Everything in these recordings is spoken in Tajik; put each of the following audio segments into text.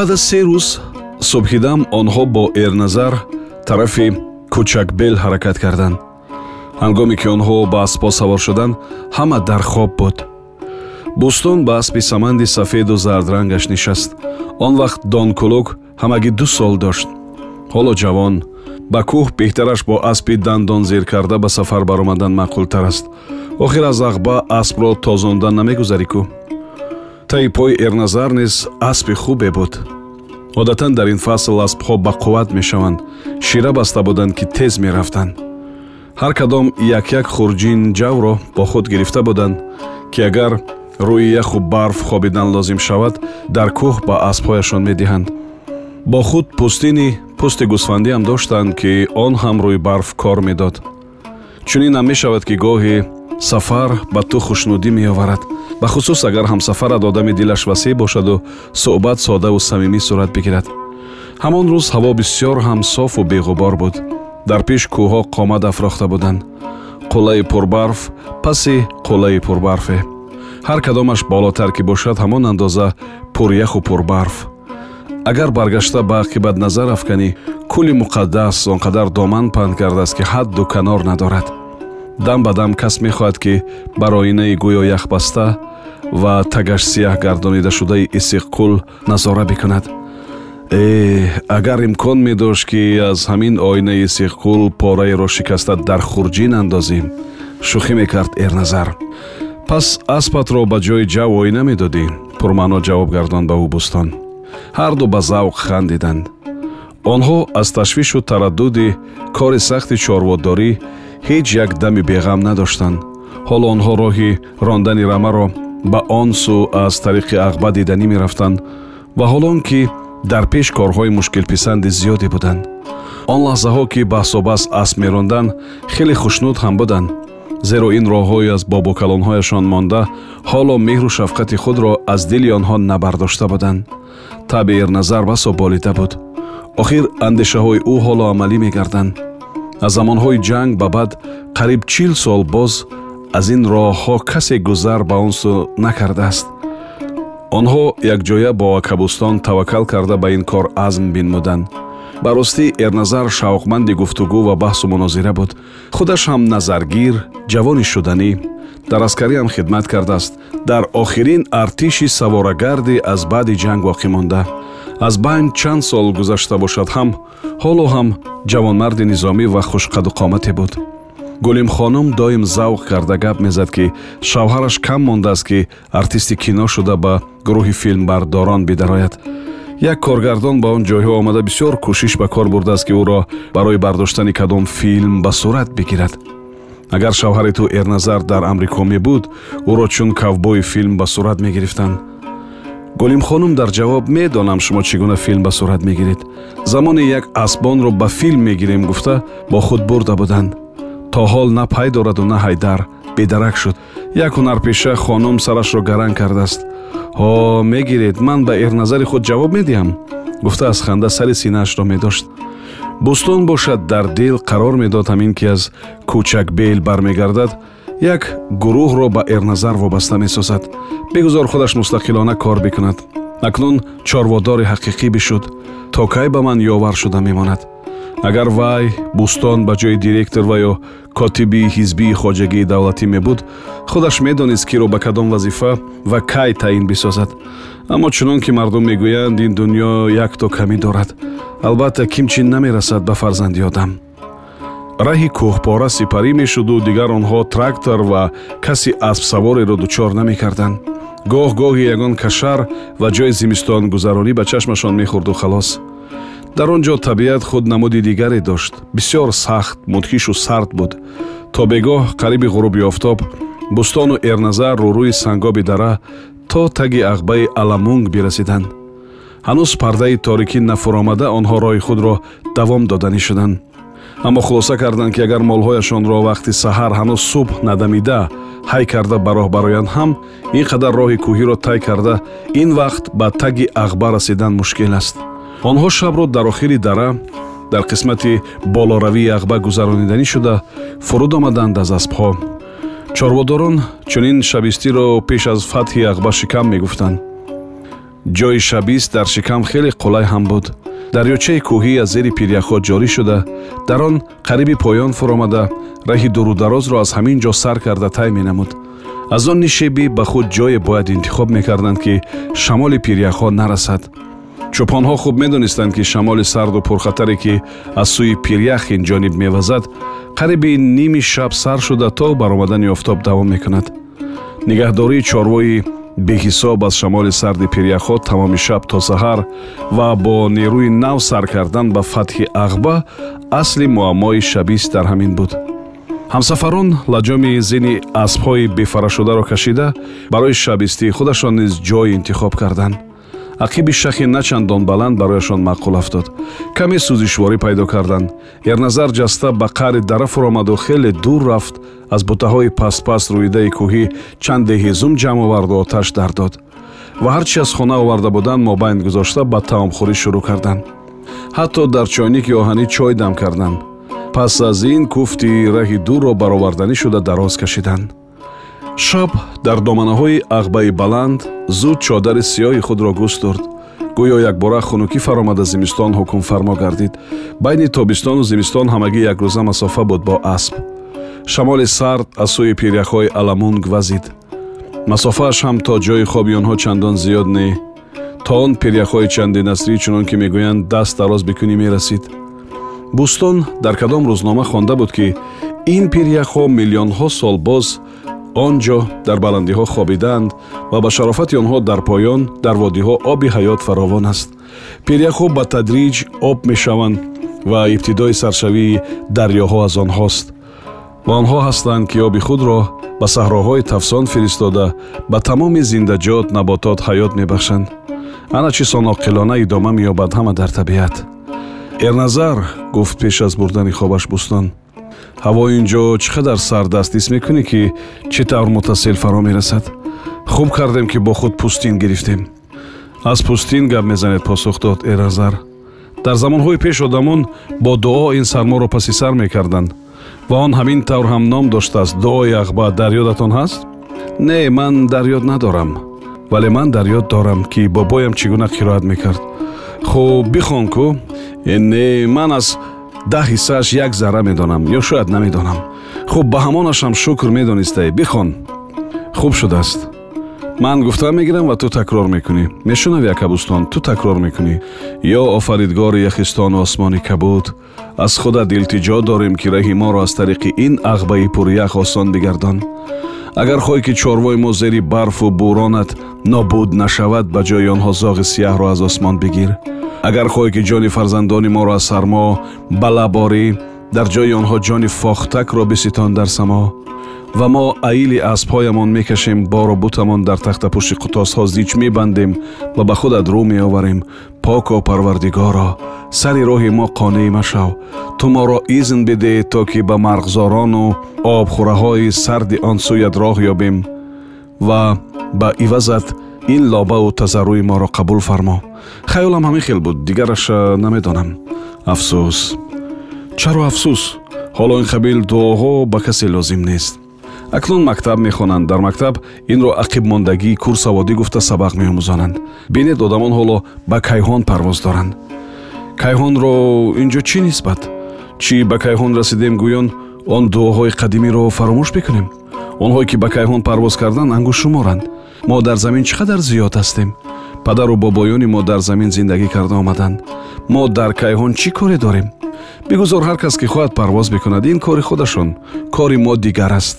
баъд аз се рӯз субҳидам онҳо бо эрназар тарафи кӯчакбел ҳаракат карданд. Ҳангоме ки онҳо ба аспҳо савор шуданд ҳама дар хоб буд. Бӯстон ба аспи саманди сафеду зардрангаш нишаст. Он вақт донкулук ҳамагӣ ду сол дошт. Ҳоло ҷавон ба кӯҳ беҳтараш бо аспи дандон зер карда ба сафар баромадан маъқултар аст. Охир аз ағба аспро тозондан намегузарӣ кӯ таи пои эрназар низ аспи хубе буд. Одатан дар ин фасл аспҳо ба қувват мешаванд шира баста буданд ки тез мерафтанд. Ҳар кадом як-як хурҷин ҷавро бо худ гирифта буданд ки агар рӯи яху барф хобидан лозим шавад дар кӯҳ ба аспҳояшон медиҳанд. Бо худ пӯстини пӯсти гӯсфандиам доштанд ки он ҳам рӯи барф кор медод. Чунинам мешавад ки гоҳе сафар ба ту хушнудӣ меоварад. Бахусус агар ҳамсафарат одами дилаш васеъ бошаду суҳбат содаву самимӣ сурат бигирад. Ҳамон рӯз ҳаво бисьёр ҳам софу беғубор буд. Дар пеш кӯҳҳо қомат афрохта буданд. Қуллаи пурбарф паси қуллаи пурбарфе. Ҳар кадомаш болотар ки бошад ҳамон андоза пуряху пурбарф. Агар баргашта ба ақибат назар афканӣ кӯли муқаддас он қадар доман панд кардааст ки ҳадду канор надорад дам ба дам кас мехоҳад ки бар оинаи гӯё яхбаста ва тагаш сияҳ гардонидашудаи исиққул назора бикунад. Э агар имкон медошт ки аз ҳамин оинаи исиққул пораеро шикаста дар хурҷин андозем шӯхӣ мекард эрназар. Пас аспатро ба ҷои ҷав оина медодӣ пурмаъно ҷавоб гардон ба ӯ бӯстон. Ҳарду ба завқ хандиданд. Онҳо аз ташвишу тараддуди кори сахти чорводорӣ ҳеҷ як дами беғам надоштанд. Ҳоло онҳо роҳи рондани рамаро ба он сӯ аз тариқи ағба диданӣ мерафтанд ва ҳолон ки дар пеш корҳои мушкилписанди зиёде буданд. Он лаҳзаҳо ки баҳсобас асп меронданд хеле хушнуд ҳам буданд. Зеро ин роҳҳои аз бобукалонҳояшон монда ҳоло меҳру шафқати худро аз дили онҳо набардошта буданд. Таби эрназар басо болида буд. Охир андешаҳои ӯ ҳоло амалӣ мегарданд аз замонҳои ҷанг ба баъд қариб чил сол боз аз ин роҳҳо касе гузар ба он сӯ накардааст. Онҳо якҷоя бо акабустон таваккал карда ба ин кор азм бинмуданд ба ростӣ эрназар шавқманди гуфтугӯ ва баҳсу мунозира буд. Худаш ҳам назаргир ҷавони шуданӣ дар аскариам хидмат кардааст. Дар охирин артиши саворагарде аз баъди ҷанг воқеъ монда аз байн чанд сол гузашта бошад ҳам ҳоло ҳам ҷавонмарди низомӣ ва хушқаду қомате буд гулимхонум доим завқ карда гап мезад ки шавҳараш кам мондааст ки артисти кино шуда ба гурӯҳи филмбардорон бидарояд як коргардон ба он ҷойҳо омада бисёр кӯшиш ба кор бурдааст ки ӯро барои бардоштани кадом филм ба сурат бигирад. Агар шавҳари ту эрназар дар амрико мебуд ӯро чун кавбои филм ба сурат мегирифтанд гулимхонум дар ҷавоб медонам шумо чӣ гуна филм ба сурат мегиред замоне як асбонро ба филм мегирем гуфта бо худ бурда буданд то ҳол на пай дораду на ҳайдар бедарак шуд як ҳунарпеша хонум сарашро гаранг кардааст ҳо мегиред ман ба эрназари худ ҷавоб медиҳам гуфта аз ханда сари синаашро медошт бӯстон бошад дар дил қарор медод ҳамин ки аз кӯчакбел бармегардад як гурӯҳро ба эрназар вобаста месозад. Бигузор худаш мустақилона кор бикунад. Акнун чорводори ҳақиқӣ бишуд. То кай ба ман ёвар шуда мемонад? Агар вай бӯстон ба ҷои директор ва ё котиби ҳизбии хоҷагии давлатӣ мебуд худаш медонист киро ба кадом вазифа ва кай таъин бисозад. Аммо чунон ки мардум мегӯянд ин дунё якто камӣ дорад. Албатта кимчи намерасад ба фарзанди одам раҳи кӯҳпора сипарӣ мешуду дигар онҳо трактор ва каси аспсавореро дучор намекарданд. гоҳ-гоҳи ягон кашар ва ҷои зимистонгузаронӣ ба чашмашон мехӯрду халос. Дар он ҷо табиат худ намуди дигаре дошт. Бисёр сахт мудҳишу сард буд. То бегоҳ қариби ғуруби офтоб бустону эрназар рӯрӯи сангоби дара то таги ағбаи аламунг бирасиданд. Ҳанӯз пардаи торикӣ нафуромада онҳо роҳи худро давом доданӣ шуданд аммо хулоса карданд ки агар молҳояшонро вақти саҳар ҳанӯз субҳ надамида ҳай карда ба роҳ бароянд ҳам ин қадар роҳи кӯҳиро тай карда ин вақт ба таги ағба расидан мушкил аст. Онҳо шабро дар охири дара дар қисмати болоравии ағба гузарониданӣ шуда фуруд омаданд аз аспҳо. Чорводорон чунин шабистиро пеш аз фатҳи ағба шикам мегуфтанд. Ҷои шабист дар шикам хеле қулай ҳам буд дарёчаи кӯҳӣ аз зери пиряхҳо ҷорӣ шуда дар он қариби поён фуромада раҳи дурударозро аз ҳамин ҷо сар карда тай менамуд. аз он нишебӣ ба худ ҷое бояд интихоб мекарданд ки шамоли пиряхҳо нарасад. чӯпонҳо хуб медонистанд ки шамоли сарду пурхатаре ки аз сӯи пирях ин ҷониб мевазад қариби ними шаб сар шуда то баромадани офтоб давом мекунад. нигаҳдории чорвои беҳисоб аз шамоли сарди пиряхҳо тамоми шаб то саҳар ва бо нерӯи нав сар кардан ба фатҳи ағба асли муаммои шабист дар ҳамин буд. Ҳамсафарон лаҷоми зини аспҳои бефарашударо кашида барои шабистии худашон низ ҷой интихоб карданд ақиби шахи начандон баланд барояшон маъқул афтод. Каме сӯзишворӣ пайдо карданд. Ерназар ҷаста ба қаъри дара фуромаду хеле дур рафт аз бутаҳои пастпаст рӯидаи кӯҳӣ чанде ҳизум ҷамъ оварду оташ дар дод. Ва ҳар чи аз хона оварда буданд мобайн гузошта ба таомхӯрӣ шурӯъ карданд. Ҳатто дар чойники оҳанӣ чой дам карданд. Пас аз ин куфти раҳи дурро бароварданӣ шуда дароз кашиданд шаб дар доманаҳои ағбаи баланд зуд чодари сиёҳи худро густурд гӯё якбора хунукӣ фаромада зимистон ҳукмфармо гардид. Байни тобистону зимистон ҳамагӣ якрӯза масофа буд бо асп. Шамоли сард аз сӯи пиряхҳои аламунг вазид. Масофааш ҳам то ҷои хоби онҳо чандон зиёд не. То он пиряхҳои чандинасрӣ чунон ки мегӯянд даст дароз бикунӣ мерасид. Бӯстон дар кадом рӯзнома хонда буд ки ин пиряхҳо миллионҳо сол боз он ҷо дар баландиҳо хобиданд ва ба шарофати онҳо дар поён дар водиҳо оби ҳаёт фаровон аст. Пиряхҳо ба тадриҷ об мешаванд ва ибтидои саршавии дарёҳо аз онҳост. Ва онҳо ҳастанд ки оби худро ба саҳроҳои тафсон фиристода ба тамоми зиндаҷот наботот ҳаёт мебахшанд. Ана чӣ сон оқилона идома меёбад ҳама дар табиат. Эрназар гуфт пеш аз бурдани хобаш бӯстон ҳаво ин ҷо чӣ қадар сард аст ҳис мекунӣ ки чӣ тавр муттасил фаро мерасад? Хуб кардем ки бо худ пустин гирифтем. Аз пустин гап мезанед посух дод эразар дар замонҳои пеш одамон бо дуо ин сарморо паси сар мекарданд. Ва он ҳамин тавр ҳам ном доштааст дуои ағба дар ёдатон ҳаст? Не ман дар ёд надорам. Вале ман дар ёд дорам ки бобоям чӣ гуна қироат мекард. Хуб бихон ку э, не ман аз даҳ ҳиссааш як зарра медонам ё шояд намедонам хуб ба ҳамонашам шукр медонистае бихон хуб шудааст ман гуфтан мегирам ва ту такрор мекунӣ мешунавӣ акабустон ту такрор мекунӣ ё офаридгори яхистону осмони кабуд аз худат илтиҷо дорем ки раҳи моро аз тариқи ин ағбаи пурях осон бигардон агар хоҳӣ ки чорвои мо зери барфу бӯронат нобуд нашавад ба ҷои онҳо зоғи сияҳро аз осмон бигир агар хоҳӣ ки ҷони фарзандони моро аз сармо ба лаб орӣ дар ҷои онҳо ҷони фохтакро биситон дар само ва мо аили аспҳоямон мекашем бору бутамон дар тахтапушти қутосҳо зич мебандем ва ба худат рӯ меоварем поко парвардигоро сари роҳи мо қонеӣ машав ту моро изн бидеҳ то ки ба марғзорону обхӯраҳои сарди он сӯяд роҳ ёбем ва ба ивазат ин лобаву тазаррӯи моро қабул фармо. Хаёлам ҳамин хел буд дигараш намедонам афсӯс. Чаро афсӯс. Ҳоло ин қабил дуоҳо ба касе лозим нест. Акнун мактаб мехонанд. Дар мактаб инро ақибмондагии курсаводӣ гуфта сабақ меомӯзонанд. Бинед одамон ҳоло ба кайҳон парвоз доранд. Кайҳонро ин ҷо чӣ нисбат? Чӣ ба кайҳон расидем гӯён он дуоҳои қадимиро фаромӯш бикунем онҳое ки ба кайҳон парвоз карданд ангушуморанд мо дар замин чӣ қадар зиёд ҳастем? Падару бобоёни мо дар замин зиндагӣ карда омаданд. Мо дар кайҳон чӣ коре дорем? Бигузор ҳар кас ки хоҳад парвоз бикунад ин кори худашон. Кори мо дигар аст.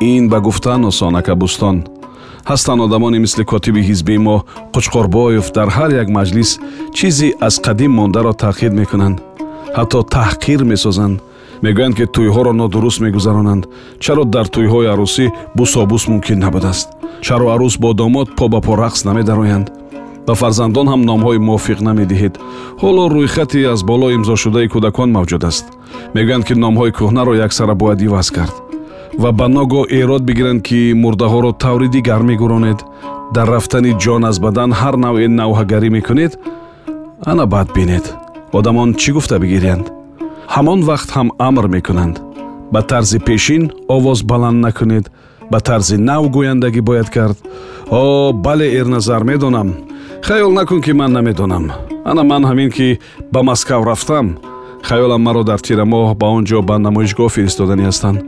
Ин ба гуфтан осонака бӯстон. Ҳастанд одамоне мисли котиби ҳизбии мо қучқорбоев дар ҳар як маҷлис чизе аз қадим мондаро таъқид мекунанд. Ҳатто таҳқир месозанд мегӯянд ки тӯйҳоро нодуруст мегузаронанд. Чаро дар тӯйҳои арӯсӣ бусобус мумкин набудааст. Чаро арӯс бо домод по ба по рақс намедароянд. Ба фарзандон ҳам номҳои мувофиқ намедиҳед. Ҳоло рӯйхати аз боло имзошудаи кӯдакон мавҷуд аст. Мегӯянд ки номҳои кӯҳнаро яксара бояд иваз кард. Ва ба ногоҳ эрод бигиранд ки мурдаҳоро таври дигар мегуронед. Дар рафтани ҷон аз бадан ҳар навъи навҳагарӣ мекунед ана баъд бинед. Одамон чӣ гуфта бигириянд ҳамон вақт ҳам амр мекунанд. Ба тарзи пешин овоз баланд накунед ба тарзи нав гӯяндагӣ бояд кард. О бале эрназар медонам. Хаёл накун ки ман намедонам. Ана ман ҳамин ки ба маскав рафтам. Хаёлам маро дар тирамоҳ ба он ҷо ба намоишгоҳ фиристодани ҳастанд.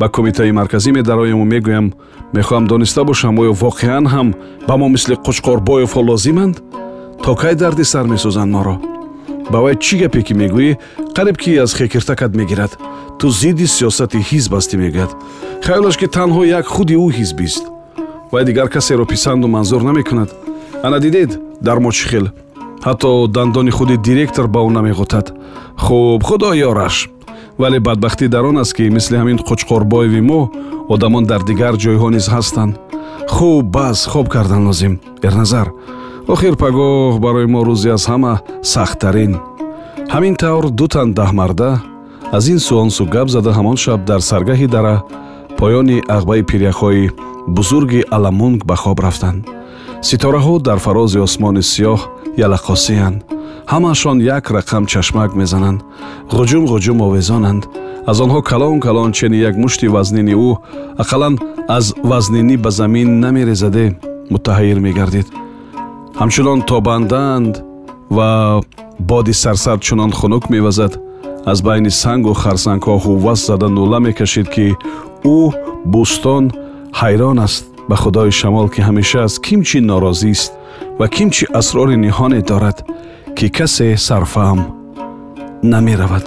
Ба кумитаи марказӣ медароему мегӯям мехоҳам дониста бошам оё воқеан ҳам ба мо мисли қучқорбоевҳо лозиманд то кай дарди сар месозанд моро ба вай чӣ гапе ки мегӯӣ қариб ки аз хекиртакат мегирад. Ту зидди сиёсати ҳизб ҳастӣ мегӯяд. Хаёлаш ки танҳо як худи ӯ ҳизбист вай дигар касеро писанду манзур намекунад. Ана дидед дар мо чӣ хел? Ҳатто дандони худи директор ба ӯ намеғутад хуб худо ёраш вале бадбахтӣ дар он аст ки мисли ҳамин қучқорбоеви мо одамон дар дигар ҷойҳо низ ҳастанд. Хуб бас хоб кардан лозим. Эрназар охир пагоҳ барои мо рӯзе аз ҳама сахттарин. Ҳамин тавр ду тан даҳмарда аз ин су он су гап зада ҳамон шаб дар саргаҳи дара поёни ағбаи пиряхҳои бузурги аламунг ба хоб рафтанд ситораҳо дар фарози осмони сиёҳ ялақосиянд ҳамаашон як рақам чашмак мезананд. Ғуҷум ғуҷум овезонанд. Аз онҳо калон калон чени як мушти вазнини ӯ ақаллан аз вазнинӣ ба замин намерезаде муттаҳир мегардид ҳамчунон тобандаанд ва боди сарсард чунон хунук мевазад аз байни сангу харсангҳо ҳуввас зада нула мекашид ки ӯ бӯстон ҳайрон аст ба худои шамол ки ҳамеша аз ким чӣ норозист ва ким чӣ асрори ниҳоне дорад ки касе сарфаҳм намеравад